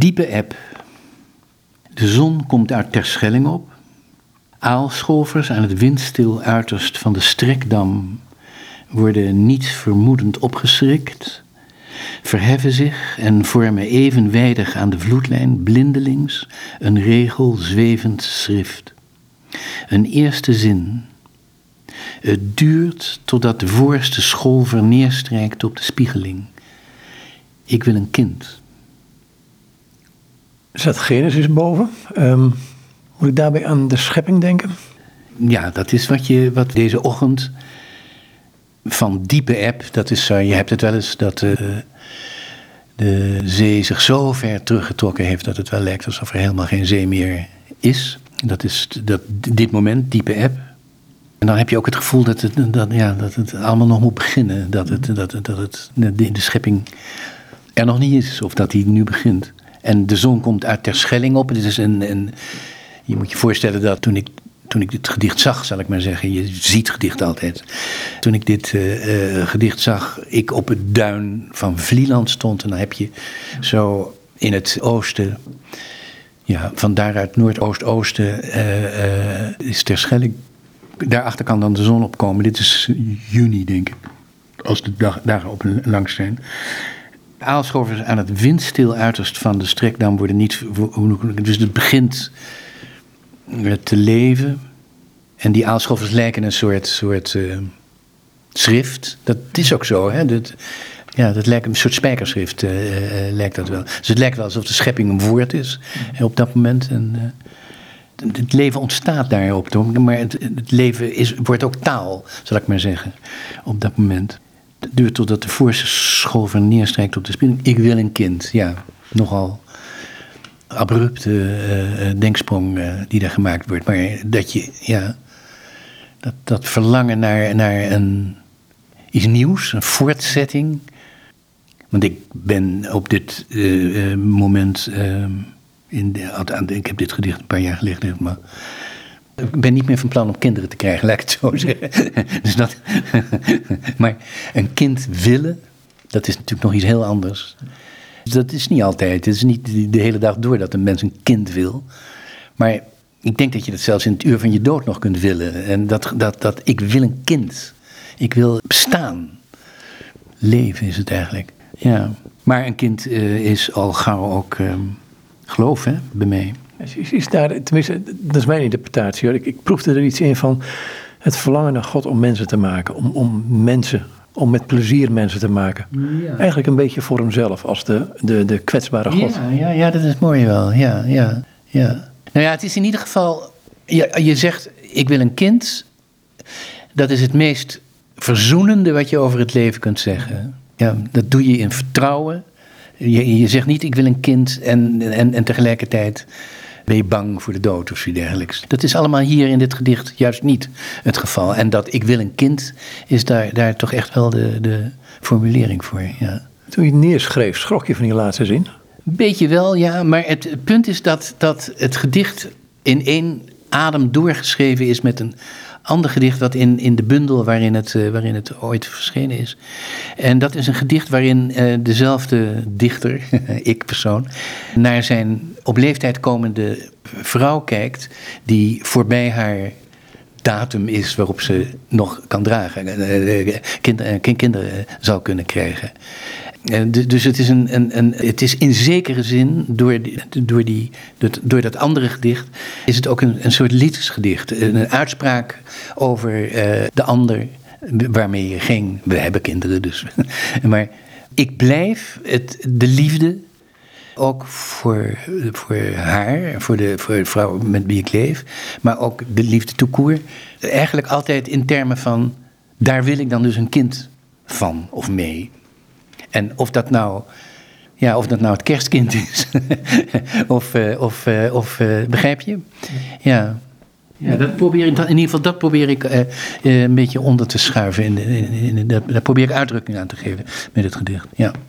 Diepe eb. De zon komt uit Terschelling op. Aalscholvers aan het windstil uiterst van de strekdam worden niet vermoedend opgeschrikt, verheffen zich en vormen evenwijdig aan de vloedlijn blindelings een regel zwevend schrift. Een eerste zin. Het duurt totdat de voorste scholver neerstrijkt op de spiegeling. Ik wil een kind. Staat Genesis boven. Ehm, moet ik daarbij aan de schepping denken? Ja, dat is wat, je, wat deze ochtend van diepe app, dat is, uh, je hebt het wel eens, dat uh, de zee zich zo ver teruggetrokken heeft dat het wel lijkt alsof er helemaal geen zee meer is. Dat is dat, dit moment, diepe app. En dan heb je ook het gevoel dat het, dat, ja, dat het allemaal nog moet beginnen. Dat, het, dat, dat het, de, de schepping er nog niet is, of dat die nu begint. En de zon komt uit Terschelling op. Het is een, een, je moet je voorstellen dat toen ik, toen ik dit gedicht zag, zal ik maar zeggen. Je ziet gedicht altijd. Toen ik dit uh, uh, gedicht zag, ik op het duin van Vlieland stond. En dan heb je zo in het oosten. Ja, van daaruit Noordoost-Oosten uh, is Terschelling. Daarachter kan dan de zon opkomen. Dit is juni, denk ik. Als de dag, dagen op langs zijn. Aalscholvers aan het windstil uiterst van de strekdam worden niet. Dus het begint te leven. En die aalscholvers lijken een soort, soort uh, schrift. Dat is ook zo, hè? Dat, ja, dat lijkt een soort spijkerschrift, uh, lijkt dat wel. Dus het lijkt wel alsof de schepping een woord is op dat moment. En, het leven ontstaat daarop, maar het, het leven is, wordt ook taal, zal ik maar zeggen, op dat moment. Duurt totdat de voorste scholver neerstrijkt op de spieling. Ik wil een kind, ja, nogal abrupte uh, denksprong uh, die daar gemaakt wordt. Maar dat je, ja, dat, dat verlangen naar, naar een, iets nieuws, een voortzetting. Want ik ben op dit moment, in de, ik heb dit gedicht een paar jaar geleden, maar ik ben niet meer van plan om kinderen te krijgen, laat ik het zo zeggen. dus dat, maar een kind willen, dat is natuurlijk nog iets heel anders. Dat is niet altijd. Het is niet de hele dag door dat een mens een kind wil. Maar ik denk dat je dat zelfs in het uur van je dood nog kunt willen. En dat, dat, dat ik wil een kind. Ik wil bestaan. Leven is het eigenlijk. Ja. Maar een kind uh, is al gauw ook uh, geloof, hè, bij mij. Is, is daar, tenminste, dat is mijn interpretatie. Hoor. Ik, ik proefde er iets in van het verlangen naar God om mensen te maken. Om, om mensen, om met plezier mensen te maken. Ja. Eigenlijk een beetje voor hemzelf, als de, de, de kwetsbare God. Ja, ja, ja, dat is mooi wel. Ja, ja, ja. Nou ja, het is in ieder geval. Je, je zegt, ik wil een kind. Dat is het meest verzoenende wat je over het leven kunt zeggen. Ja, dat doe je in vertrouwen. Je, je zegt niet, ik wil een kind en, en, en tegelijkertijd ben je bang voor de dood of zoiets dergelijks. Dat is allemaal hier in dit gedicht juist niet het geval. En dat ik wil een kind is daar, daar toch echt wel de, de formulering voor. Ja. Toen je het neerschreef, schrok je van die laatste zin? Beetje wel, ja. Maar het, het punt is dat, dat het gedicht in één adem doorgeschreven is met een ander gedicht dat in, in de bundel waarin het, uh, waarin het ooit verschenen is. En dat is een gedicht waarin uh, dezelfde dichter, ik persoon, naar zijn op leeftijd komende vrouw kijkt, die voorbij haar datum is waarop ze nog kan dragen, uh, kind, kinderen zou kunnen krijgen. Dus het is, een, een, een, het is in zekere zin, door, door, die, door dat andere gedicht, is het ook een, een soort liefdesgedicht. Een uitspraak over de ander waarmee je ging. We hebben kinderen dus. maar ik blijf het, de liefde, ook voor, voor haar, voor de, voor vrouw met wie ik leef, maar ook de liefde toekoer, eigenlijk altijd in termen van, daar wil ik dan dus een kind van of mee. En of dat nou, ja, of dat nou het kerstkind is, of, uh, of, uh, of uh, begrijp je? Ja. Ja, dat probeer in ieder geval dat probeer ik een beetje onder te schuiven. In in in daar probeer ik uitdrukking aan te geven met het gedicht. Ja.